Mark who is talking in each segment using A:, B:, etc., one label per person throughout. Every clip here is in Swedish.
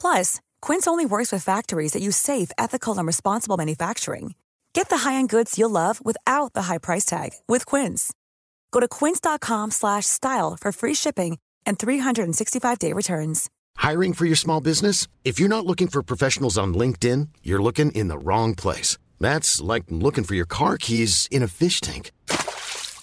A: Plus, Quince only works with factories that use safe, ethical, and responsible manufacturing. Get the high-end goods you'll love without the high price tag with Quince. Go to quince.com slash style for free shipping and 365-day returns.
B: Hiring for your small business? If you're not looking for professionals on LinkedIn, you're looking in the wrong place. That's like looking for your car keys in a fish tank.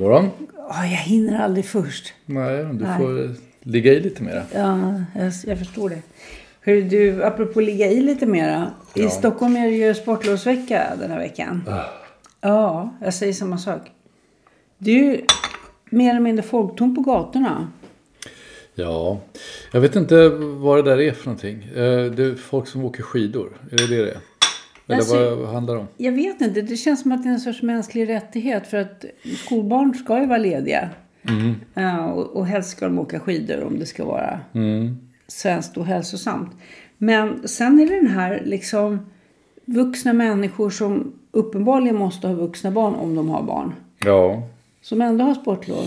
C: Morgon.
D: Ja, jag hinner aldrig först.
C: Nej, du
D: Nej.
C: får ligga i lite mera.
D: Ja, jag, jag förstår det. Hör du, apropå ligga i lite mera. I
C: Ja.
D: Stockholm är det ju sportlovsvecka den här veckan.
C: Ah.
D: Ja, jag säger samma sak. Det är ju mer eller mindre folktomt på gatorna.
C: Ja, jag vet inte vad det där är för någonting. Eh, Det är folk som åker skidor. Är det det det är? Eller
D: Alltså-
C: vad handlar det om?
D: Jag vet inte, det känns som att det är en sorts mänsklig rättighet. För att skolbarn ska ju vara lediga.
C: Mm.
D: Ja, och, och helst ska de åka skidor om det ska vara
C: Mm.
D: svenskt och hälsosamt. Men sen är det den här liksom vuxna människor som uppenbarligen måste ha vuxna barn om de har barn.
C: Ja.
D: Som ändå har sportlov.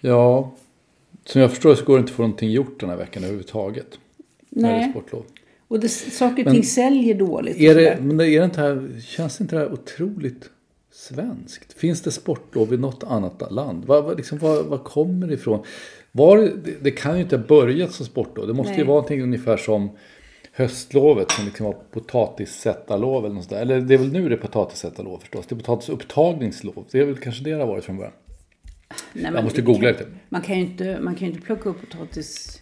C: ja, som jag förstår så går det inte att få någonting gjort den här veckan överhuvudtaget. När det är
D: Nej.
C: sportlov.
D: Och det, saker och
C: Men
D: ting säljer dåligt.
C: Är det,
D: sådär.
C: men är det inte här, känns inte det här otroligt svenskt? Finns det sportlov i något annat land? Vad, liksom, vad, vad kommer det ifrån? Var, det, det kan ju inte ha börjat som sportlov. Det måste ju
D: Nej.
C: vara någonting ungefär som höstlovet som liksom var potatissättarlov eller något sånt där. Eller det är väl nu det är potatissättarlov förstås. Det är potatisupptagningslov. Det är väl kanske det det har varit från början.
D: Nej,
C: Jag måste googla lite.
D: Man kan ju inte, man kan ju inte plocka upp potatis...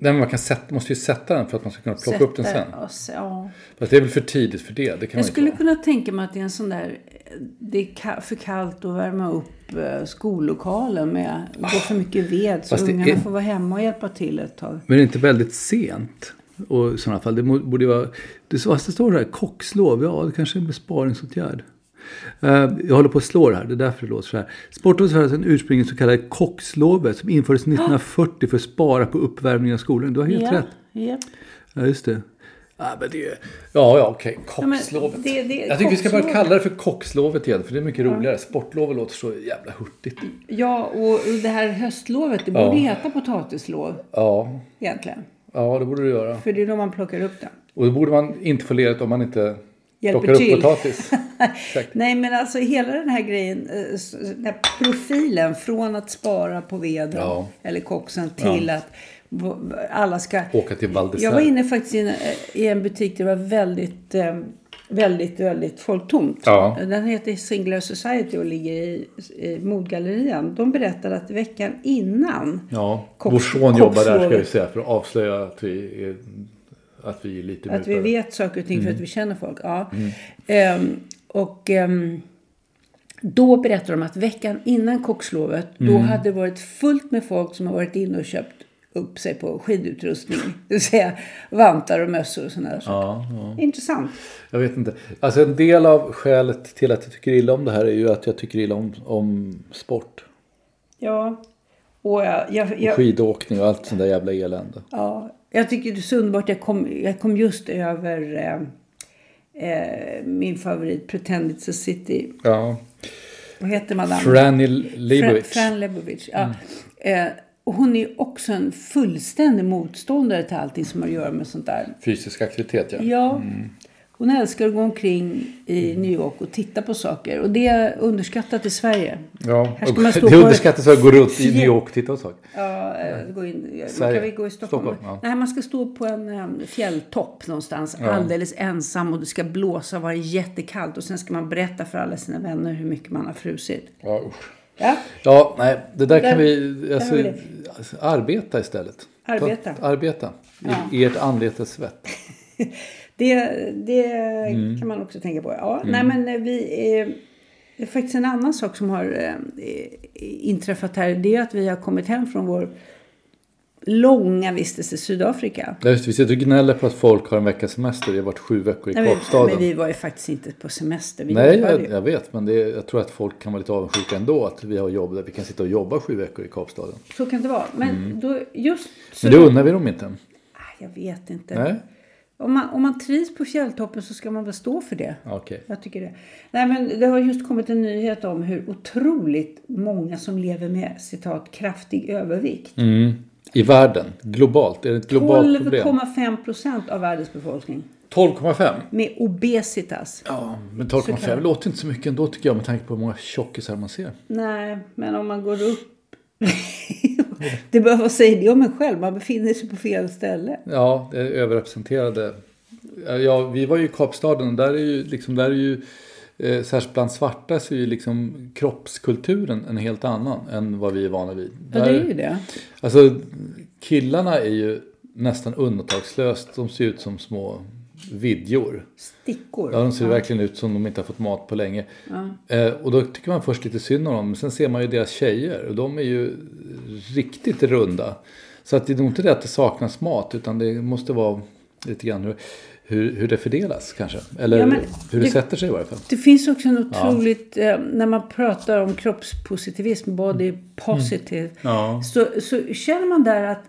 C: Nej, man kan sätta, måste ju sätta den för att man ska kunna plocka upp den
D: sätta-
C: sen.
D: se- Ja.
C: Fast det är väl för tidigt för det. det kan
D: Jag skulle kunna tänka mig att det är en sån där... Det är för kallt att värma upp eh, skollokalen med. Gå för mycket ved så
C: Fast det
D: ungarna
C: är-
D: får vara hemma och hjälpa till ett tag.
C: Men det är inte väldigt sent? Och i sådana fall, det borde vara... Det, det står det här, kockslov, ja det kanske är en besparingsåtgärd. Eh, jag håller på att slå det här, det är därför det låter så här. Sportlovet är en ursprungligen så kallade kockslovet som infördes 1940 för att spara på uppvärmningen av skolan. Du har helt
D: ja,
C: rätt.
D: Ja.
C: Ja, just det. Ja, men det är, ja, ja okej.
D: men
C: Kockslovet.
D: det- det-
C: jag tycker vi ska
D: kockslovet.
C: kalla det för kockslovet igen, för det är mycket roligare. Sportlovet låter så jävla hurtigt.
D: Ja, och det här höstlovet, det
C: Ja.
D: borde heta potatislov
C: Ja,
D: egentligen.
C: ja det borde du göra.
D: För det är då man plockar upp den.
C: Och då borde man inte få ledigt om man inte
D: Hjälper
C: plockar upp potatis.
D: Nej, men alltså hela den här grejen, eh, den här profilen från att spara på veden
C: Ja.
D: eller koxen till att v- alla ska...
C: Åka till Val.
D: Jag var inne faktiskt i en, i en butik där det var väldigt, eh, väldigt, väldigt folktomt.
C: Ja.
D: Den heter Singular Society och ligger i, i modgallerian. De berättade att veckan innan
C: Ja,
D: Kock-
C: vår son jobbar där ska vi säga för att avslöja att vi är, att vi är lite
D: Att vi vet saker och ting för att vi känner folk. Ja.
C: Mm.
D: Ehm, och ehm, då berättar de att veckan innan kockslovet, då
C: Mm.
D: hade det varit fullt med folk som har varit inne och köpt upp sig på skidutrustning. Det vill säga vantar och mössor och sådana där saker.
C: Ja, ja.
D: Intressant.
C: Jag vet inte. Alltså en del av skälet till att jag tycker illa om det här är ju att jag tycker illa om, om sport.
D: Ja. Och jag, jag,
C: Och
D: jag,
C: skidåkning och allt sånt där jävla elände.
D: ja, jag tycker det är så underbart. Jag kom, jag kom just över eh, eh, min favorit Pretend It's a City.
C: Ja.
D: Vad heter madame?
C: Franny Leibovitz.
D: Fran, Fran Lebovich, ja. Eh, Och hon är också en fullständig motståndare till allting som har att göra med sånt där.
C: Fysisk aktivitet, ja.
D: Ja, hon älskar att gå omkring i New York och titta på saker. Och det är underskattat i Sverige.
C: Ja,
D: Här ska
C: och
D: man stå
C: det
D: på-
C: underskattas att gå runt i New York och titta på saker.
D: Ja, eh, gå in,
C: Sverige.
D: kan vi gå i Stockholm?
C: Stockholm, ja.
D: Nej, man ska stå på en um, fjälltopp någonstans alldeles ensam och det ska blåsa och vara jättekallt och sen ska man berätta för alla sina vänner hur mycket man har frusit.
C: Ja, usch.
D: Ja,
C: Ja, nej, det där kan
D: Där-
C: vi...
D: där
C: Alltså,
D: vi
C: alltså, arbeta istället.
D: Arbeta.
C: Ta, arbeta. I, I ert anletes svett.
D: det, det
C: Mm.
D: kan man också tänka på. Ja, nej men eh, vi... Eh, det är faktiskt en annan sak som har eh, inträffat här. Det är att vi har kommit hem från vår långa vistelse i Sydafrika.
C: Ja, just, vi sitter och gnäller på att folk har en veckas semester. Vi har varit sju veckor i
D: Nej,
C: Kapstaden.
D: men vi var ju faktiskt inte på semester. Vi
C: Nej, jag, jag vet. Men det jag tror att folk kan vara lite avundsjuka ändå. Att vi har jobb där vi kan sitta och jobba sju veckor i Kapstaden.
D: Så kan det vara. Men då just... Så
C: Mm. Men det unnar vi dem inte.
D: Nej, Jag vet inte.
C: Nej?
D: Om man, om man trivs på fjälltoppen så ska man väl stå för det.
C: Okej.
D: Jag tycker det. Nej, men det har just kommit en nyhet om hur otroligt många som lever med citat kraftig övervikt.
C: Mm. I världen, globalt. Är det ett globalt problem?
D: 12,5 procent av världens befolkning
C: 12,5?
D: med obesitas.
C: Ja, men
D: Så
C: 12,5
D: kan-
C: låter inte så mycket ändå tycker jag med tanke på hur många tjockisar man ser.
D: Nej, men om man går upp... det behöver vad säger det om en själv? Man befinner sig på fel ställe.
C: Ja, det är överrepresenterade. Ja, vi var ju i Kapstaden och där är ju, liksom, där är ju eh, särskilt bland svarta så är ju liksom kroppskulturen en helt annan än vad vi är vana vid.
D: Ja, det är ju det.
C: Alltså killarna är ju nästan undantagslöst, de ser ut som små vidjor.
D: Stickor.
C: Ja, de ser verkligen ut som de inte har fått mat på länge. Eh, och då tycker man först lite synd om dem. Men sen ser man ju deras tjejer. Och de är ju riktigt runda. Så att det är nog inte det att det saknas mat. Utan det måste vara lite grann hur, hur, hur det fördelas kanske. Eller
D: Ja,
C: hur det,
D: det-
C: sätter sig i varje fall.
D: Det finns också en otroligt, eh, när man pratar om kroppspositivism, body positive,
C: Mm. Ja.
D: så, så känner man där att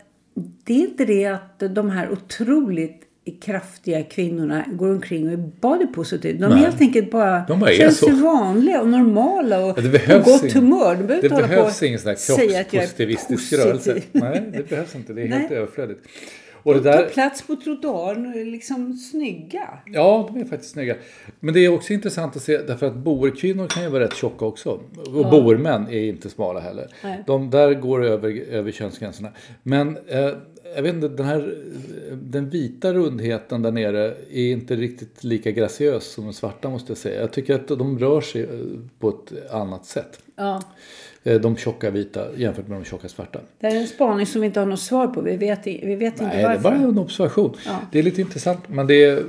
D: det är inte det att de här otroligt kraftiga kvinnorna går omkring och är body positive. De
C: Nej.
D: helt enkelt bara,
C: De bara är
D: känner
C: så.
D: vanliga och normala och
C: Ja,
D: på gott humör. De behöver
C: Det
D: inte
C: behövs ingen sån här kroppspositivistisk
D: positiv.
C: rörelse. Nej, det behövs inte. Det är helt
D: Nej.
C: överflödigt. Och det
D: Ta
C: där,
D: plats på trottoaren och är liksom snygga.
C: Ja, de är faktiskt snygga. Men det är också intressant att se, därför att boerkvinnor kan ju vara rätt tjocka också. Och boermän är inte smala heller.
D: Nej.
C: De där går över, över könsgränserna. Men eh, jag vet inte, den här den vita rundheten där nere är inte riktigt lika graciös som den svarta måste jag säga. Jag tycker att de rör sig eh, på ett annat sätt.
D: Ja.
C: Eh, De tjocka vita jämfört med de tjocka svarta.
D: Det här är en spaning som vi inte har något svar på. Vi vet, vi vet inte
C: Nej, det är bara en observation. Det är lite intressant. Men det är,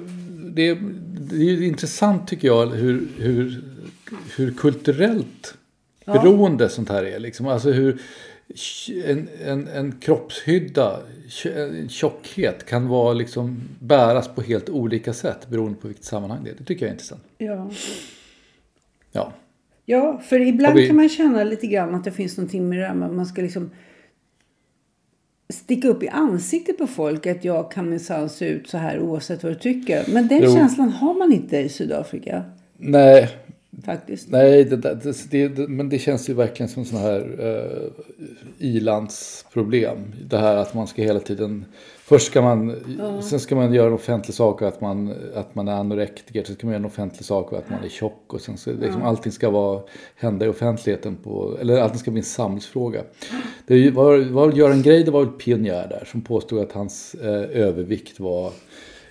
C: det är, det är intressant tycker jag hur, hur, hur kulturellt beroende sånt här är. Liksom. Alltså hur en, en, en kroppshydda, en tjockhet kan vara liksom bäras på helt olika sätt beroende på vilket sammanhang det är. Det tycker jag är intressant.
D: Ja.
C: Ja,
D: Ja, för ibland
C: vi-
D: kan man känna lite grann att det finns någonting med det att man ska liksom sticka upp i ansiktet på folk att jag kan minsann se ut så här oavsett vad du tycker. Men den
C: Jo.
D: känslan har man inte i Sydafrika
C: nej,
D: faktiskt.
C: Nej, det, det, det, men det känns ju verkligen som sån här uh, ilandsproblem. Det här att man ska hela tiden... Först ska man, sen ska man göra en offentlig sak och att man, att man är anorektiker. Sen ska man göra en offentlig sak och att man är tjock. Och sen så, liksom, Allting ska vara, hända i offentligheten. På, eller allting ska bli en samhällsfråga. Det var, var Göran Greider var väl pionjär där som påstod att hans eh, övervikt var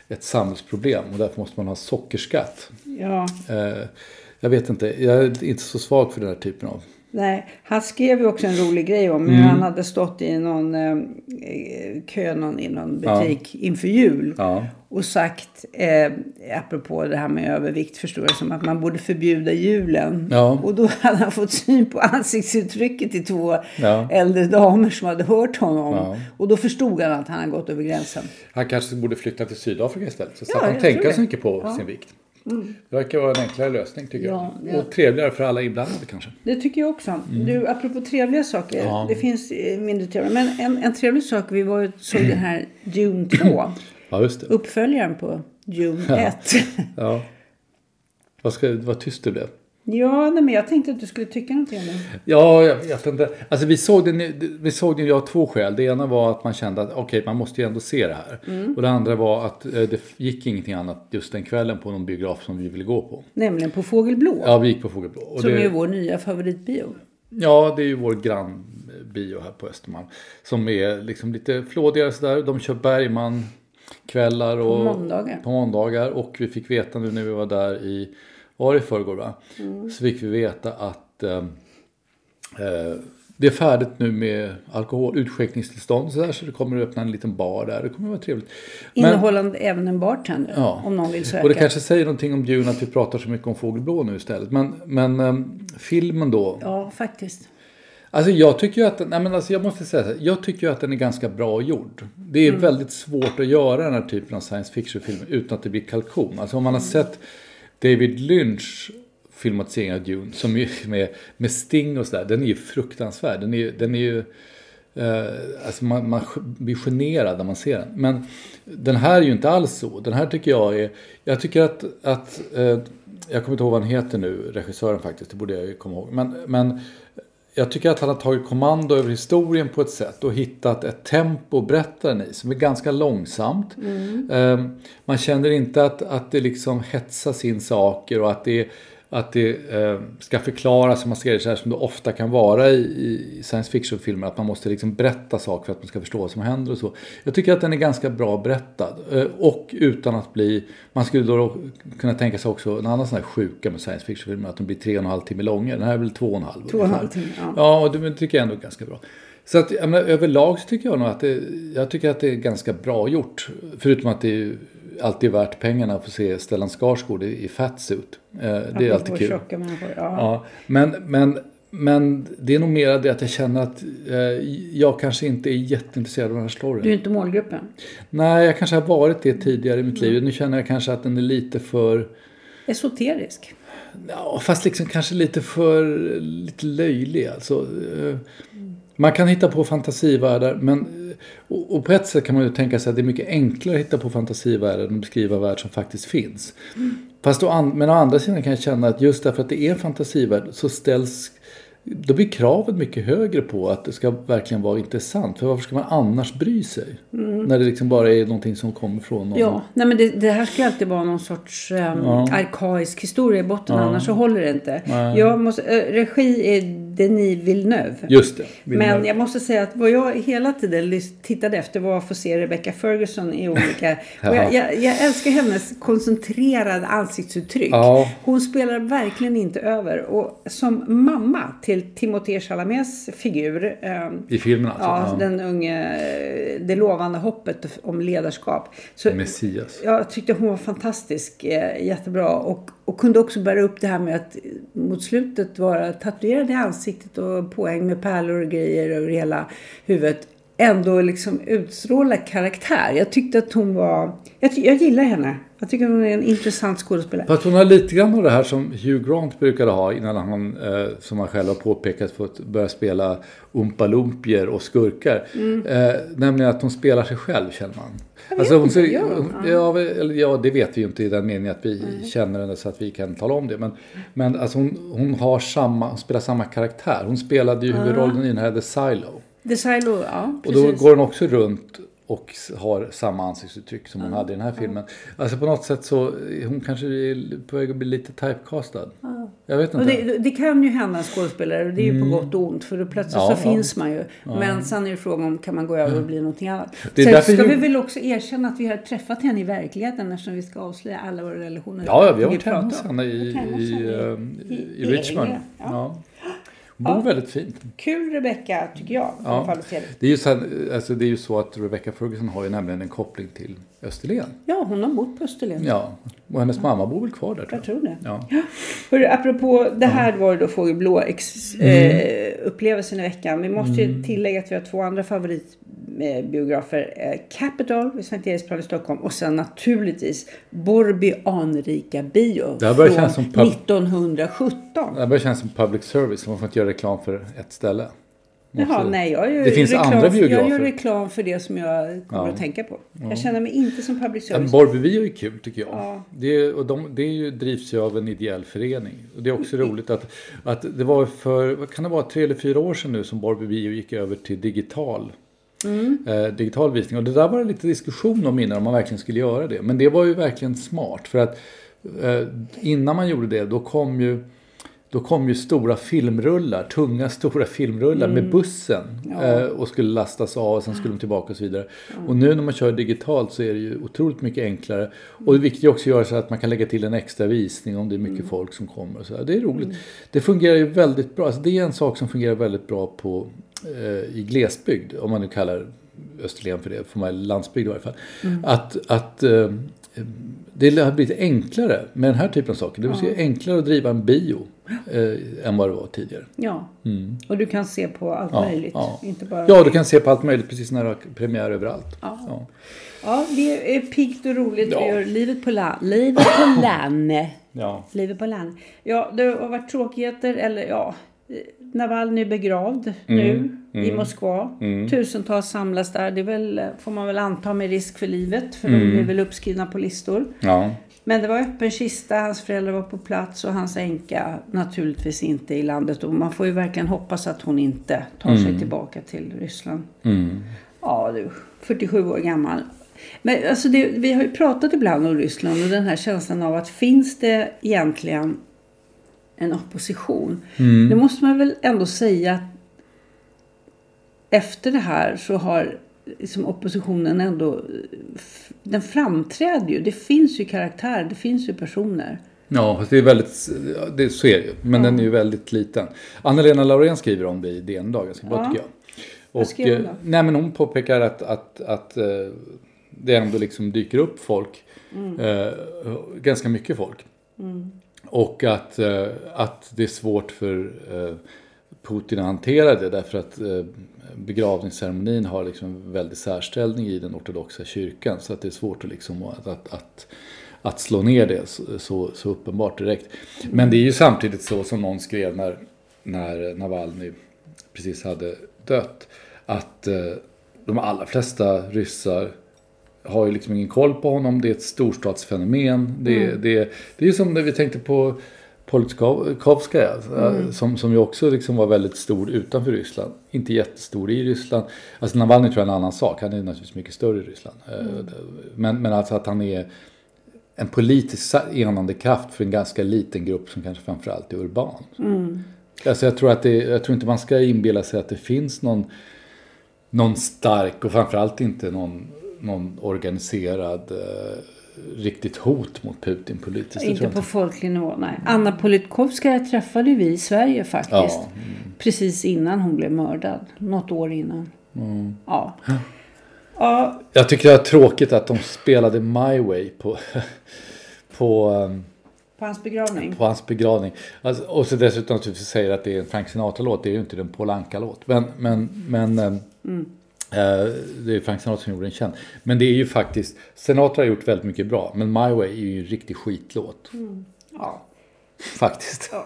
C: ett samhällsproblem. Och därför måste man ha sockerskatt.
D: Ja,
C: Eh, jag vet inte, jag är inte så svag för den här typen av...
D: nej. Han skrev ju också en rolig grej om hur
C: Mm.
D: han hade stått i någon eh, kö någon, i någon butik inför jul.
C: Ja.
D: Och sagt, eh, apropå det här med övervikt, förstår jag som att man borde förbjuda julen.
C: Ja.
D: Och då hade han fått syn på ansiktsuttrycket till två
C: Ja.
D: äldre damer som hade hört honom.
C: Ja.
D: Och då förstod han att han hade gått över gränsen.
C: Han kanske borde flytta till Sydafrika istället. Så
D: Ja,
C: slapp han
D: tror
C: så mycket på sin vikt. Det verkar vara en enklare lösning tycker
D: Ja,
C: jag.
D: ja.
C: Och trevligare för alla inblandade kanske.
D: Det tycker jag också. Du, apropå trevliga saker.
C: Mm. Ja.
D: Det finns eh, mindre trevliga. Men en, en trevlig sak, vi var och såg den här Dune 2.
C: Ja, just det.
D: uppföljaren på Dune 1.
C: Ja. Vad, ska, vad tyst du blev.
D: Ja, nej, men jag tänkte att du skulle tycka någonting om det.
C: Ja, jag vet inte. Alltså vi såg den, vi såg den ju av två skäl. Det ena var att man kände att okej, man måste ju ändå se det här.
D: Mm.
C: Och det andra var att eh, det gick ingenting annat just den kvällen på någon biograf som vi ville gå på.
D: Nämligen på Fågelblå.
C: Ja, vi gick på Fågelblå. Och
D: som
C: det,
D: är vår nya favoritbio.
C: Ja, det är ju vår grannbio här på Östermalm. Som är liksom lite flådigare sådär. De kör Bergman kvällar och
D: På måndagar.
C: på måndagar. Och vi fick veta nu när vi var där i, var det i förrgår va?
D: Mm.
C: Så fick vi veta att eh, eh, det är färdigt nu med alkohol, utskänkningstillstånd så, där, så det kommer att öppna en liten bar där. Det kommer att vara trevligt. Men-
D: Innehållande även en bartender.
C: Ja.
D: Om någon vill söka.
C: och det kanske säger någonting om Dune att vi pratar så mycket om Fågelblå nu istället. Men, men ehm, filmen då.
D: Ja, faktiskt.
C: Alltså jag tycker ju att, nej men alltså jag måste säga så här, jag tycker ju att den är ganska bra gjord. Det är väldigt svårt att göra den här typen av science fiction-filmer utan att det blir kalkon. Alltså om man har sett David Lynch filmatisering av Dune, som ju med, med Sting och sådär, den är ju fruktansvärd. Den är, ju- den är ju, eh, alltså man, man blir generad när man ser den. Men den här är ju inte alls så. Den här tycker jag är, jag tycker att, att eh, jag kommer inte ihåg vad han heter nu, regissören faktiskt, det borde jag ju komma ihåg. Men, men jag tycker att han har tagit kommando över historien på ett sätt och hittat ett tempo berättaren i som är ganska långsamt. Eh, Man känner inte att, att det liksom hetsas in saker och att det, att det eh, ska förklaras man ser det så här som det ofta kan vara i, i science fiction-filmer. Att man måste liksom berätta saker för att man ska förstå vad som händer och så. Jag tycker att den är ganska bra berättad. Eh, och utan att bli... Man skulle då kunna tänka sig också en annan sån här sjuka med science fiction-filmer. Att de blir tre och en halv timme långa. Den här är väl två och en halv.
D: Två och en halv timme, ja.
C: Ja, och det tycker jag ändå är ganska bra. Så att, menar, överlag så tycker jag nog att det, jag tycker att det är ganska bra gjort. Förutom att det är alltid värt pengarna att få se Stellan Skarsgård i, i fatsuit. Eh, det är alltid kul.
D: tjocka människor. Ja.
C: Ja, men, men, men det är nog mer det att jag känner att eh, jag kanske inte är jätteintresserad av den här storyn.
D: Du är inte målgruppen.
C: Nej, jag kanske har varit det tidigare i mitt liv. Nu känner jag kanske att den är lite för...
D: Esoterisk.
C: Ja, fast liksom kanske lite för lite löjlig. Alltså, eh, man kan hitta på fantasivärldar, men och, och på ett sätt kan man ju tänka sig att det är mycket enklare att hitta på fantasivärldar än att beskriva värld som faktiskt finns. Fast å, an- men å andra sidan kan jag känna att just därför att det är en fantasivärld så ställs då blir kravet mycket högre på att det ska verkligen vara intressant. För varför ska man annars bry sig? När det liksom bara är någonting som kommer från någon.
D: Ja, nej men det, det här ska alltid vara någon sorts um, arkaisk historia i botten, annars så håller det inte. Jag måste, eh, regi är Denis Villeneuve.
C: Just det. Vill
D: Men jag måste säga att vad jag hela tiden tittade efter var att få se Rebecca Ferguson i olika... jag, jag, jag älskar hennes koncentrerade ansiktsuttryck.
C: Ja.
D: Hon spelar verkligen inte över. Och som mamma till Timothée Chalamets figur. ehm,
C: I filmen alltså?
D: Ja,
C: Ja.
D: den unge, det lovande hoppet om ledarskap. Så
C: Messias.
D: jag tyckte hon var fantastisk, eh, jättebra. Och, och kunde också bära upp det här med att mot slutet vara tatuerad i ansiktet och påhäng med pärlor och grejer över hela huvudet. Ändå liksom utstråla karaktär. Jag tyckte att hon var... Jag, jag gillar henne. Jag tycker hon är en intressant skådespelare.
C: Fast hon har lite grann av det här som Hugh Grant brukade ha innan han, eh, som han själv har påpekat, fått börja spela Oompa Loompier och skurkar. Eh, nämligen att hon spelar sig själv, känner man. Alltså, hon,
D: inte,
C: hon- ja, ja, det vet vi ju inte i den meningen att vi känner henne så att vi kan tala om det. Men, men alltså, hon, hon, har samma, hon spelar samma karaktär. Hon spelade ju huvudrollen i den här The Silo.
D: The Silo, ja
C: Och då går hon också runt och har samma ansiktsuttryck som hon hade i den här filmen. Alltså på något sätt så, hon kanske är på väg att bli lite typecastad. Jag vet
D: Och
C: inte.
D: det, det kan ju hända en skådespelare och det är ju på gott och ont för då plötsligt
C: Mm. Ja,
D: så
C: ja.
D: finns man ju. Men sen är det frågan om kan man gå över och bli någonting annat.
C: Det
D: Sen ska
C: ju-
D: vi väl också erkänna att vi har träffat henne i verkligheten eftersom vi ska avslöja alla våra relationer.
C: Ja, ja, vi har varit hemma hos henne i, ehm,
D: i-
C: i,
D: i
C: Richmond.
D: England, ja.
C: Ja. Bor väldigt fint.
D: Kul Rebecca tycker jag. Se det.
C: Är, ju så, här- alltså det är ju så att Rebecca Ferguson har ju nämligen en koppling till Österlen.
D: Ja, hon har bott på Österlen.
C: Ja, och hennes mamma bor väl kvar där tror
D: Jag tror det.
C: Ja.
D: Hörru, apropå det här var det då Fågelblå ex,
C: Mm.
D: eh, upplevelsen i veckan. Vi måste ju tillägga att vi har två andra favoritbiografer. Eh, Capital vid Sankt Eriksplan i Stockholm och sen naturligtvis Borby anrika bio
C: Det här
D: från
C: kännas som pub-
D: 1917.
C: Det börjar kännas som public service, man får inte göra reklam för ett ställe.
D: Jaha, nej, jag gör,
C: Det finns
D: reklam,
C: andra
D: jag gör
C: biografer.
D: reklam för det som jag kommer
C: Ja.
D: att tänka på. Jag känner mig inte som public service.
C: Borrby bio är kul tycker jag.
D: Ja.
C: Det, är, och de, det är ju, drivs ju av en ideell förening. Och det är också roligt att, att det var för, vad kan det vara, tre eller fyra år sedan nu som Borrby bio gick över till digital. Eh, digital visning. Och det där var det lite diskussion om innan om man verkligen skulle göra det. Men det var ju verkligen smart. För att eh, innan man gjorde det då kom ju då kom ju stora filmrullar, tunga stora filmrullar med bussen eh, och skulle lastas av och sen skulle de tillbaka och så vidare. Och nu när man kör digitalt så är det ju otroligt mycket enklare. Och det viktiga också göra så att man kan lägga till en extra visning om det är mycket folk som kommer. Och så där. Det är roligt. Det fungerar ju väldigt bra. Alltså det är en sak som fungerar väldigt bra på, i glesbygd, om man nu kallar Österlen för det, för mig landsbygd i varje fall. Att, att eh, det har blivit enklare med den här typen av saker. Det vill säga enklare att driva en bio eh, än vad det var tidigare.
D: Ja, och du kan se på allt
C: Mm. Ja,
D: möjligt.
C: ja.
D: Inte bara...
C: Ja, du kan se på allt möjligt precis när det har premiär överallt.
D: Ja.
C: Ja.
D: Ja, det är piggt och roligt.
C: Ja.
D: Vi gör livet på land. Livet på land.
C: Ja.
D: Livet på land. Ja, det har varit tråkigheter. Eller ja, eh, Navalny är begravd
C: Mm.
D: nu i Moskva. Tusentals samlas där. Det väl, får man väl anta med risk för livet. För
C: Mm.
D: de är väl uppskrivna på listor.
C: Ja.
D: Men det var öppen kista, hans föräldrar var på plats och hans änka naturligtvis inte i landet. Och man får ju verkligen hoppas att hon inte tar sig tillbaka till Ryssland. Ja du, 47 år gammal. Men alltså det, vi har ju pratat ibland om Ryssland och den här känslan av att finns det egentligen en opposition? Nu måste man väl ändå säga att efter det här så har liksom oppositionen ändå, den framträder ju. Det finns ju karaktär, det finns ju personer.
C: Ja, det är väldigt, ja, det, så är det ju. Men den är ju väldigt liten. Anna-Lena Laurén skriver om det i DN ganska bra
D: Ja.
C: tycker jag. Och,
D: hon
C: eh, nej, men hon påpekar att, att, att eh, det ändå liksom dyker upp folk.
D: Mm.
C: Eh, ganska mycket folk. Och att, eh, att det är svårt för eh, Putin att hantera det därför att eh, begravningsceremonin har liksom en väldig särställning i den ortodoxa kyrkan. Så att det är svårt att, liksom, att, att, att, att slå ner det så, så, så uppenbart direkt. Men det är ju samtidigt så som någon skrev när, när Navalny precis hade dött. Att eh, de allra flesta ryssar har ju liksom ingen koll på honom. Det är ett storstadsfenomen. Det,
D: Mm.
C: det, det är ju som när vi tänkte på Politkovskaja.
D: Mm.
C: Som, som ju också liksom var väldigt stor utanför Ryssland. Inte jättestor i Ryssland. Alltså Navalny tror jag är en annan sak. Han är naturligtvis mycket större i Ryssland. Eh,
D: Mm.
C: Men, men alltså att han är en politiskt enande kraft för en ganska liten grupp som kanske framförallt är urban.
D: Mm.
C: Alltså jag, tror att det, jag tror inte man ska inbilla sig att det finns någon, någon stark och framförallt inte någon, någon organiserad eh, riktigt hot mot Putin politiskt.
D: Inte på folklig nivå, nej. Anna Politkovskaja träffade vi i Sverige faktiskt.
C: Ja,
D: Precis innan hon blev mördad. Något år innan.
C: Mm.
D: Ja. Ja,
C: Jag tycker det är tråkigt att de spelade My Way på, på, ehm,
D: på hans begravning.
C: på hans begravning. Alltså, och så dessutom naturligtvis säger att det är en Frank Sinatra-låt. Det är ju inte en Paul Anka-låt. Men, men, men ehm, eh, det är Frank Sinatra som gjorde den känd. Men det är ju faktiskt, Sinatra har gjort väldigt mycket bra. Men My Way är ju en riktig skitlåt.
D: Ja.
C: Faktiskt.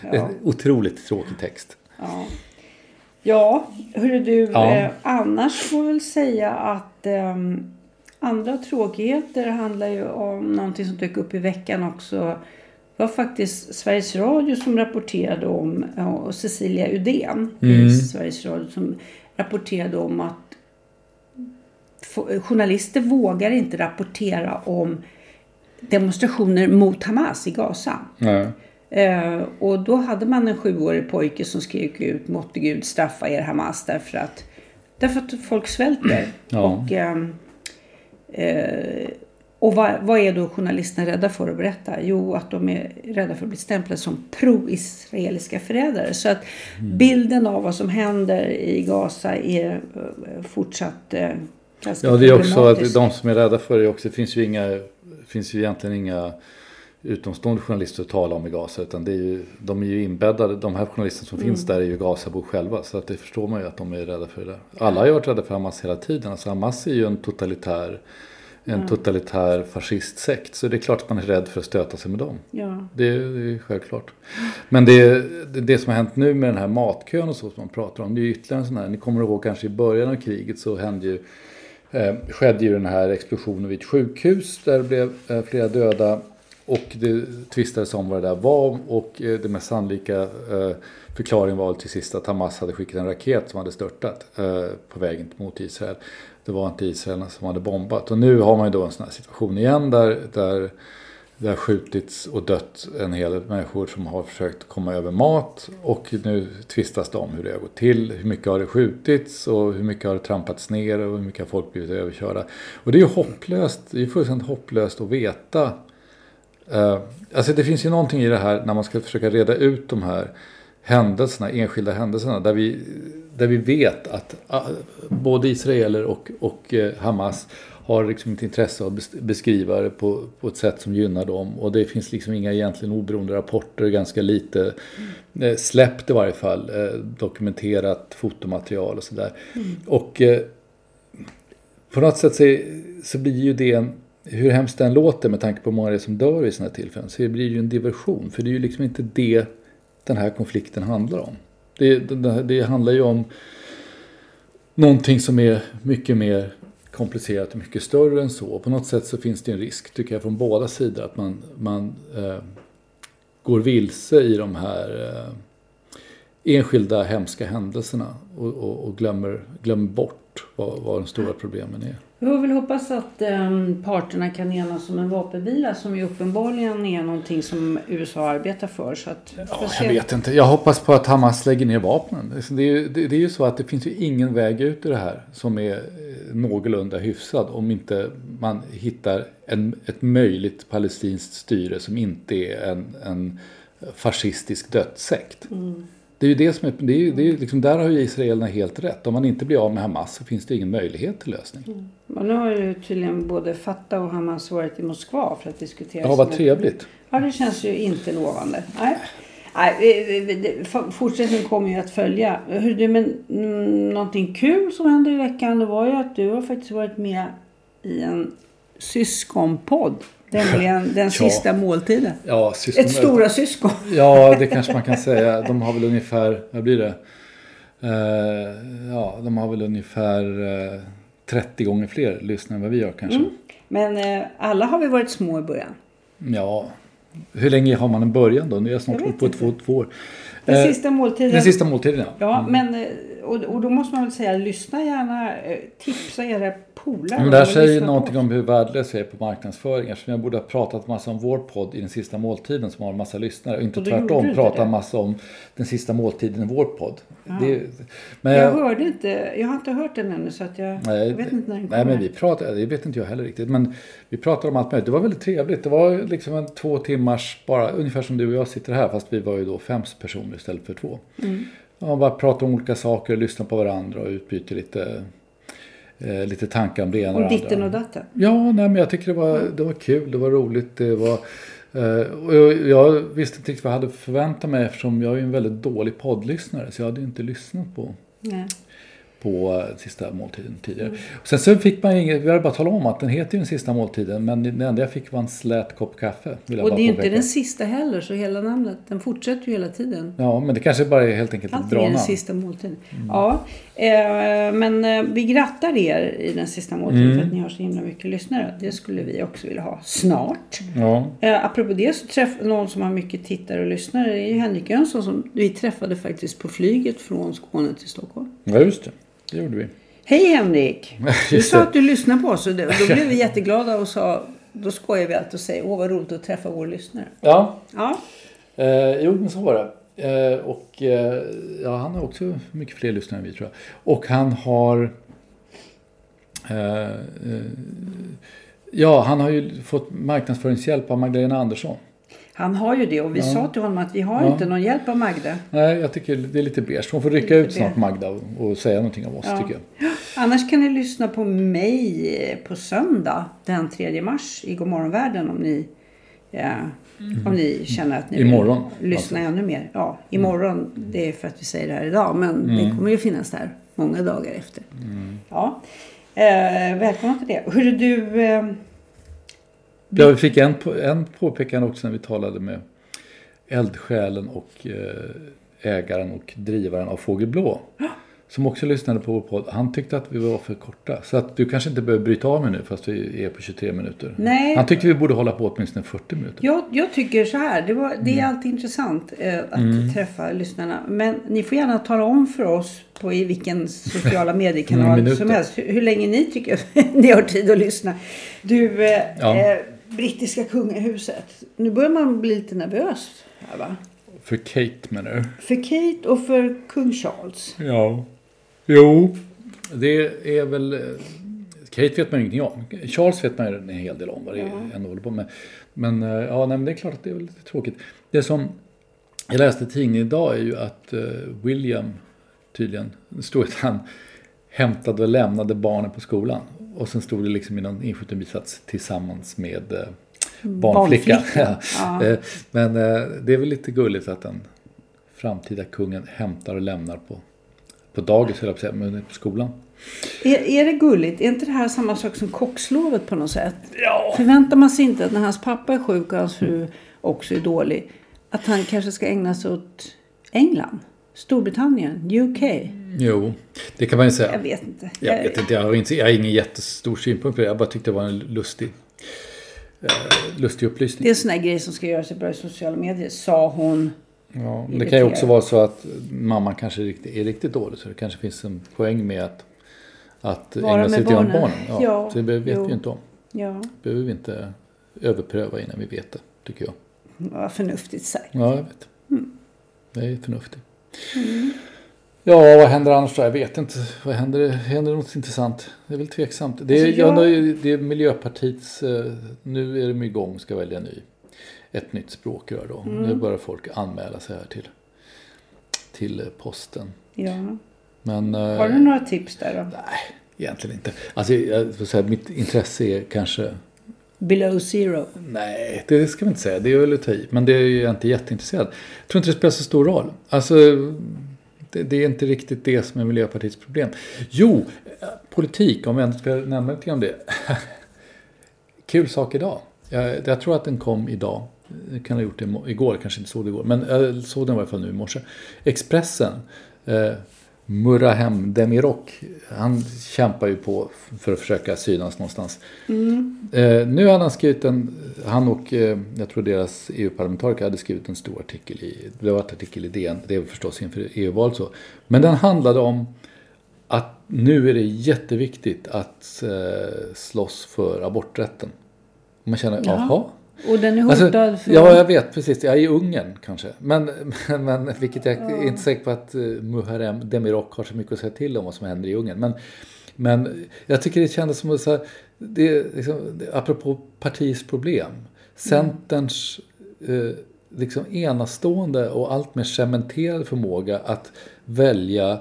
C: En otroligt tråkig text.
D: Ja, ja hörru du.
C: Ja.
D: Eh, annars får jag väl säga att eh, andra tråkigheter handlar ju om någonting som dök upp i veckan också. Det var faktiskt Sveriges Radio som rapporterade om, ja, och Cecilia Udén i Sveriges Radio som rapporterade om att journalister vågar inte rapportera om demonstrationer mot Hamas i Gaza.
C: Nej.
D: Eh, och då hade man en sjuårig pojke som skrek ut måtte Gud straffa er Hamas därför att, därför att folk svälter.
C: Ja.
D: Och, eh, och vad, vad är då journalisterna rädda för att berätta? Jo, att de är rädda för att bli stämplade som pro-israeliska förrädare. Så att
C: Mm.
D: bilden av vad som händer i Gaza är eh, fortsatt eh, ganska
C: Ja, det är också att de som är rädda för det också. Det finns ju, inga, finns ju egentligen inga utomstående journalister att tala om i Gaza. Utan det är ju, de är ju inbäddade, de här journalisterna som finns där är ju Gazabor själva. Så att det förstår man ju att de är rädda för det där. Alla har ju varit rädda för Hamas hela tiden. Alltså Hamas är ju en totalitär en totalitär fascistsekt. Så det är klart att man är rädd för att stöta sig med dem.
D: Ja.
C: Det, är- det är självklart. Men det, det, som har hänt nu med den här matkön och så som man pratar om. Det är ytterligare en sån här. Ni kommer ihåg kanske i början av kriget så hände ju, eh, skedde ju den här explosionen vid ett sjukhus. Där det blev eh, flera döda. Och det tvistades om vad det där var. Och eh, det mest sannolika eh, förklaringen var till sist att Hamas hade skickat en raket som hade störtat eh, på vägen mot Israel. Det var inte Israel som hade bombat. Och nu har man ju då en sån här situation igen där, där det har skjutits och dött en hel del människor som har försökt komma över mat. Och nu tvistas det om hur det har gått till. Hur mycket har det skjutits och hur mycket har det trampats ner och hur mycket har folk blivit överkörda. Och det är ju hopplöst, det är fullständigt hopplöst att veta. Eh, alltså det finns ju någonting i det här när man ska försöka reda ut de här händelserna, enskilda händelserna. Där vi, där vi vet att ah, både israeler och, och eh, Hamas har liksom ett intresse av att bes- beskriva det på, på ett sätt som gynnar dem. Och det finns liksom inga egentligen oberoende rapporter, ganska lite eh, släppt i varje fall, eh, dokumenterat fotomaterial och sådär. Och eh, på något sätt så, så blir ju det en, hur hemskt den låter med tanke på hur många det är som dör i sådana här tillfällen, så det blir ju en diversion. För det är ju liksom inte det den här konflikten handlar om. Det, det, det handlar ju om någonting som är mycket mer komplicerat och mycket större än så. På något sätt så finns det en risk, tycker jag, från båda sidor att man, man eh, går vilse i de här eh, enskilda hemska händelserna och, och, och glömmer, glömmer bort vad, vad de stora problemen är.
D: Vi får väl hoppas att ehm, parterna kan enas om en vapenvila som ju uppenbarligen är någonting som USA arbetar för. Så att,
C: Ja, jag vet inte. Jag hoppas på att Hamas lägger ner vapnen. Det är, ju, det, det är ju så att det finns ju ingen väg ut ur det här som är eh, någorlunda hyfsad om inte man hittar en, ett möjligt palestinskt styre som inte är en, en fascistisk dödssekt. Det är ju det som är, det är, det är liksom, där har ju israelerna helt rätt. Om man inte blir av med Hamas så finns det ingen möjlighet till lösning.
D: Men nu har ju tydligen både Fatah och Hamas varit i Moskva för att diskutera.
C: Ja, vad trevligt.
D: Ja, det känns ju inte lovande. Nej. Nej, fortsättningen kommer ju att följa. Hur du, men mm, någonting kul som hände i veckan det var ju att du har faktiskt varit med i en syskonpodd. Nämligen Den sista måltiden.
C: Ja, system-
D: Ett stora syskon.
C: Ja, det kanske man kan säga. De har väl ungefär, vad blir det? Eh, ja, de har väl ungefär eh, 30 gånger fler lyssnare än vad vi gör kanske.
D: Men eh, alla har vi varit små i början.
C: Ja, hur länge har man en början då? Nu är jag snart
D: Jag
C: på två, två år.
D: Den sista måltiden.
C: Den sista måltiden, ja.
D: Ja, men eh, och, och då måste man väl säga lyssna gärna, eh, tipsa era polare.
C: Men där
D: och
C: säger
D: på
C: någonting om hur värdelös jag är på marknadsföring. Eftersom jag borde ha pratat massa om vår podd i den sista måltiden som har en massa lyssnare. Och inte
D: Och
C: tvärtom prata
D: det.
C: massa om den sista måltiden i vår podd. Det, men
D: Jag hörde inte, jag har inte hört den ännu så att jag,
C: Nej,
D: jag vet inte när den kommer.
C: nej men vi pratade, det vet inte jag heller riktigt. Men vi pratade om allt möjligt. Det var väldigt trevligt. Det var liksom en två timmars, bara ungefär som du och jag sitter här. Fast vi var ju då fem personer istället för två.
D: Mm.
C: Ja, bara prata om olika saker, lyssna på varandra och utbyta lite, eh, lite tankar om det ena och
D: Om
C: det
D: ditten
C: andra.
D: och datten.
C: Ja, nej, men jag tycker det var, det var kul, det var roligt. Det var, eh, och jag, visste inte riktigt vad jag hade förväntat mig eftersom jag är en väldigt dålig poddlyssnare. Så jag hade inte lyssnat på
D: Nej.
C: På sista måltiden tidigare. Sen så fick man inget, vi hade bara talat om att den heter ju den sista måltiden. Men det enda jag fick var en slät kopp kaffe.
D: Och det är ju inte den sista heller så hela namnet, den fortsätter ju hela tiden.
C: Ja, men det kanske bara är helt enkelt ett
D: Allting
C: bra
D: är den sista måltiden. Ja, eh, men eh, vi grattar er i den sista måltiden
C: Mm.
D: för att ni har så himla mycket lyssnare. Det skulle vi också vilja ha snart.
C: Ja,
D: Eh, apropå det så träff någon som har mycket tittare och lyssnare det är ju Henrik Jönsson som vi träffade faktiskt på flyget från Skåne till Stockholm.
C: ja just det. Det gjorde vi.
D: Hej Henrik! Du sa att du lyssnar på oss och då, blev vi jätteglada och sa då skojar vi alltid och säger åh vad roligt att träffa våra lyssnare.
C: Ja,
D: Ja,
C: eh, jo men så var det. Eh, och eh, ja, han har också mycket fler lyssnare än vi tror jag. Och han har... Eh, eh, ja, han har ju fått marknadsföringshjälp av Magdalena Andersson.
D: Han har ju det och vi sa till honom att vi har
C: Ja.
D: inte någon hjälp av Magda.
C: Nej, jag tycker det är lite beige. Hon får rycka ut snart
D: beige.
C: Magda och, säga någonting om oss
D: Ja.
C: tycker jag.
D: Annars kan ni lyssna på mig på söndag den 3 mars i Godmorgonvärlden om ni, ja, om ni känner att ni
C: Imorgon,
D: vill lyssna ännu mer. Ja, imorgon. Det är för att vi säger det här idag men det kommer ju finnas där många dagar efter. Ja. Eh, välkomna till det. Hörru du, eh,
C: Ja, vi fick en, en påpekande också när vi talade med eldsjälen och eh, ägaren och drivaren av Fågelblå. Som också lyssnade på vår podd. Han tyckte att vi var för korta. Så att du kanske inte behöver bryta av mig nu fast vi är på 23 minuter.
D: Nej.
C: Han tyckte vi borde hålla på åtminstone 40 minuter.
D: jag, jag tycker så här. Det, var, det är
C: Mm.
D: alltid intressant eh, att träffa lyssnarna. Men ni får gärna tala om för oss på i vilken sociala mediekanal som helst. Hur, hur länge ni tycker ni har tid att lyssna. Du, eh,
C: Ja.
D: eh, brittiska kungahuset. Nu börjar man bli lite nervös. Här, va?
C: För Kate menar du?
D: För Kate och för kung Charles.
C: Ja. Jo. Det är väl... eh, Kate vet man ju ingenting om. Charles vet man ju en hel del om vad det är ändå håller på med. Men eh, ja, nej, men det är klart att det är lite tråkigt. Det som jag läste i tidningen idag är ju att eh, William tydligen, det stod att han hämtade och lämnade barnen på skolan. Och sen stod det liksom i någon inskjuten bisats tillsammans med eh, barnflicka.
D: Barnflicka, ja.
C: Eh, Men eh, det är väl lite gulligt att den framtida kungen hämtar och lämnar på, på dagis, höll jag på säga, men på skolan.
D: Är, är det gulligt? Är inte det här samma sak som kockslovet på något sätt?
C: Ja.
D: Förväntar man sig inte att när hans pappa är sjuk och hans fru också är dålig. Att han kanske ska ägna sig åt England, Storbritannien, UK.
C: Jo, det kan man ju säga.
D: Jag vet inte.
C: Jag vet inte, jag har, inte, jag har ingen jättestor synpunkt på det. Jag bara tyckte det var en lustig, eh, lustig upplysning.
D: Det är en sån här grej som ska göras i bra i sociala medier, sa hon.
C: Ja, det kan ju också vara så att mamman kanske är riktigt, är riktigt dålig. Så det kanske finns en poäng med att, att
D: Vara
C: ägna sig åt
D: barnen.
C: barnen. Ja,
D: Ja,
C: så det vet
D: jo.
C: vi ju inte om.
D: Ja,
C: behöver vi inte överpröva innan vi vet det, tycker jag.
D: vad förnuftigt sagt.
C: Ja, jag vet.
D: Mm.
C: Det är förnuftigt. Ja, vad händer annars då? Jag vet inte. Vad händer? Händer något intressant? Det är väl tveksamt. Det är,
D: Alltså,
C: jag...
D: jag-
C: det är Miljöpartiets... eh, Nu är de igång ska välja ny. Ett nytt språkrör då.
D: Mm.
C: Nu börjar folk anmäla sig här till, till posten.
D: Ja.
C: Men... eh,
D: Har du några tips där då?
C: Nej, egentligen inte. Alltså, jag får säga, mitt intresse är kanske...
D: Below zero.
C: Nej, det ska vi inte säga. Det är väl att ta i. Men det är ju jag inte jätteintresserad. Jag tror inte det spelar så stor roll. Alltså, det, det är inte riktigt det som är Miljöpartiets problem. Jo, politik, om vi ändå ska nämna lite om det. Kul sak idag. Jag, jag tror att den kom idag. Jag kan ha gjort det igår, kanske inte såg det igår. Men jag såg den i alla fall nu i morse. Expressen. Eh, Murahem Demirok. Han kämpar ju på för att försöka synas någonstans. Eh, nu hade han skrivit en, han och eh, jag tror deras EU-parlamentariker hade skrivit en stor artikel i, det var en artikel i DN, det är förstås inför EU-valet så. Men den handlade om att nu är det jätteviktigt att eh, slåss för aborträtten. Man känner, jaha.
D: Och den är
C: Alltså,
D: hotad för...
C: ja, jag vet precis. Jag är i Ungern kanske. Men, men, men vilket jag är inte säker på att uh, Muharrem Demirok har så mycket att säga till om vad som händer i Ungern. Men, men jag tycker det kändes som att så här, det, liksom, apropå partiets problem. Centerns eh, liksom enastående och allt mer cementerade förmåga att välja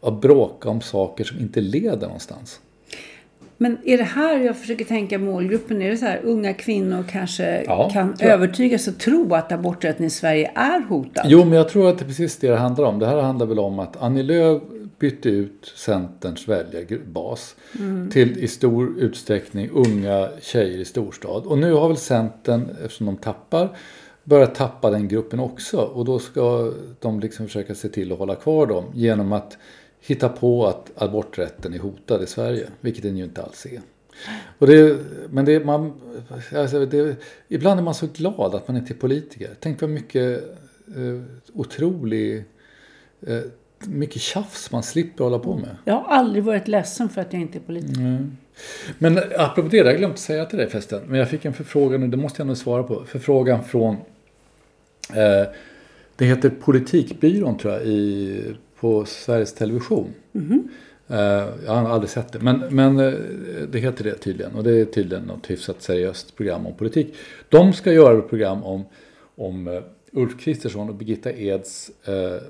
C: att bråka om saker som inte leder någonstans.
D: Men är det här jag försöker tänka målgruppen? Är det så här unga kvinnor kanske
C: Ja,
D: kan övertygas och tro att aborträtten i Sverige är hotad?
C: Jo, men jag tror att det är precis det det handlar om. Det här handlar väl om att Annie Lööf bytte ut Centerns väljarbas till i stor utsträckning unga tjejer i storstad. Och nu har väl Centern, eftersom de tappar, börjat tappa den gruppen också. Och då ska de liksom försöka se till att hålla kvar dem genom att hitta på att aborträtten är hotad i Sverige, vilket den ju inte alls är. Och det, men det, man, alltså det, ibland är man så glad att man inte är politiker. Tänk vad mycket eh, otrolig, eh, mycket tjafs man slipper hålla på med.
D: Jag har aldrig varit ledsen för att jag inte är politiker.
C: Men apropå det, jag glömt att säga till dig förresten. Men jag fick en förfrågan och det måste jag nog svara på. Förfrågan från, eh, det heter Politikbyrån tror jag, i, på Sveriges Television. Eh, jag har aldrig sett det, men, men eh, det heter det tydligen. Och det är tydligen något hyfsat seriöst program om politik. De ska göra ett program om, om eh, Ulf Kristersson och Birgitta Eds eh,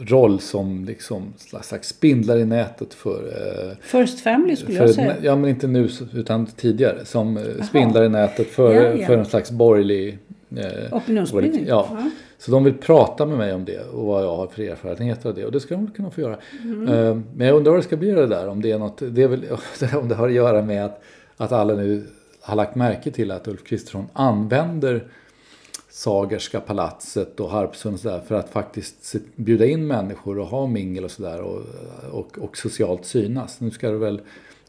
C: roll som liksom slags spindlar i nätet för... Eh,
D: First Family skulle
C: för
D: jag säga.
C: ja, men inte nu utan tidigare. Som eh, spindlar i nätet för,
D: Ja, ja.
C: för en slags borgerlig... Eh,
D: Opinionsbildning.
C: Ja. Så de vill prata med mig om det och vad jag har för erfarenheter av det. Och det ska de kunna få göra. Eh, Men jag undrar vad det ska bli det där. Om det, är något, det, är väl, om det har att göra med att, att alla nu har lagt märke till att Ulf Kristersson använder Sagerska palatset och Harpsund där för att faktiskt bjuda in människor och ha mingel och sådär och, och, och socialt synas. Nu ska det väl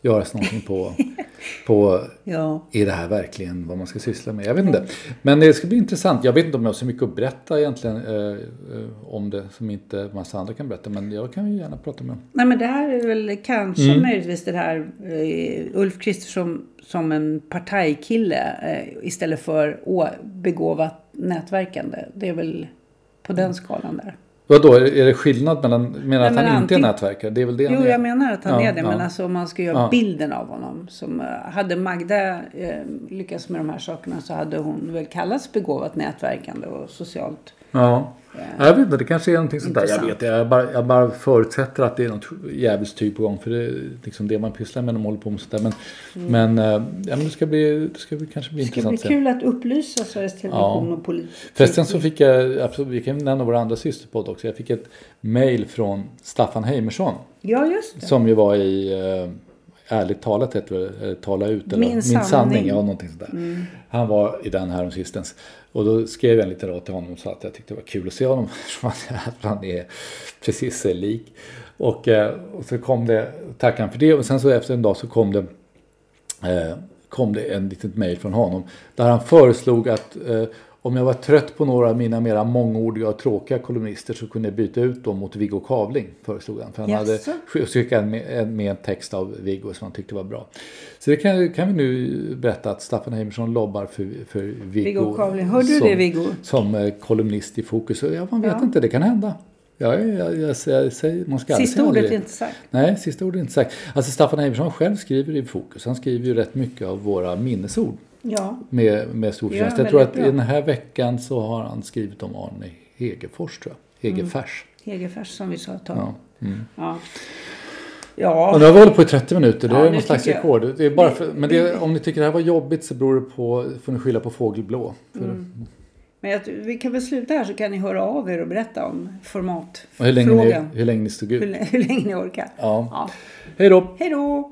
C: göras någonting på, på
D: Ja.
C: är det här verkligen vad man ska syssla med? Jag vet inte. Men det ska bli intressant. Jag vet inte om jag har så mycket att berätta egentligen eh, eh, om det som inte massa andra kan berätta. Men jag kan ju gärna prata med dem.
D: Nej men det här är väl kanske
C: Mm.
D: möjligtvis det här eh, Ulf Kristersson som en partajkille eh, istället för begåvat nätverkande. Det är väl på den skalan där.
C: Vadå, är det- skillnad mellan, menar att
D: men
C: han inte är nätverkare? Det är väl det
D: Jo,
C: är?
D: jag menar att han
C: Ja,
D: är det. Men
C: ja.
D: alltså om man ska göra
C: Ja.
D: bilden av honom. Som eh, hade Magda eh, lyckats med de här sakerna så hade hon väl kallats begåvat nätverkande och socialt.
C: Ja. Jag vet inte, det kanske är någonting sånt där. Jag
D: Intressant.
C: vet jag bara, jag bara förutsätter att det är något jävligt tyg på gång. För det är liksom det man pysslar med när man håller på med sånt där. Men, men, eh, ja, men det ska bli, det ska bli, kanske bli
D: Mm. Det ska bli
C: intressant.
D: kul att upplysa Sveriges Television och politik.
C: Förresten så fick jag, absolut, vi kan nämna vår andra systerpodd också. Jag fick ett mail från Staffan Heimersson.
D: Ja, just det.
C: Som ju var i eh, Ärligt talat heter det, eller Tala ut. Eller,
D: Min sanning.
C: ja någonting sånt där. Han var i den här om sistens. Och då skrev jag en liten rad till honom och sa att jag tyckte det var kul att se honom. Eftersom han- är precis sig lik. Och, eh, och så kom det, tackade han för det. Och sen så efter en dag så kom det eh, kom det en litet mejl från honom. Där han föreslog att eh, om jag var trött på några av mina mera mångordiga och tråkiga kolumnister så kunde jag byta ut dem mot Viggo Kavling. Föreslog han. För han hade
D: Jaså?
C: sk- skickat med, en- med en text av Viggo som han tyckte var bra. Så det kan, kan vi nu berätta att Staffan Heimersson lobbar för, för Viggo.
D: Viggo Kavling. Hörde du
C: som,
D: det, Viggo?
C: Som eh, kolumnist i Fokus. Ja, man vet
D: Ja.
C: inte, det kan hända. Ja, jag, jag, jag, säger- man ska
D: Sista ordet är inte sagt.
C: Nej, sista ordet är inte sagt. Alltså Staffan Heimersson själv skriver i Fokus. Han skriver ju rätt mycket av våra minnesord
D: Ja.
C: med, med stor
D: Ja,
C: förtjänst. Jag tror att
D: bra.
C: i den här veckan så har han skrivit om Arne Hegerfors tror jag. Hegerfors.
D: Hegerfors som vi sa ett tag.
C: Ja. Mm.
D: Ja.
C: Och
D: Ja.
C: nu har vi hållit på i 30 minuter. Det
D: Ja,
C: är någon slags rekord. Det är bara för, men det, om ni tycker det här var jobbigt så beror det på, får ni skylla på fågelblå.
D: Mm. Men jag, vi kan väl sluta här så kan ni höra av er och berätta om formatfrågan.
C: och hur, länge ni, hur länge ni stod ut.
D: hur, hur länge ni orkar.
C: Ja.
D: Ja.
C: Hej då!
D: Hej då!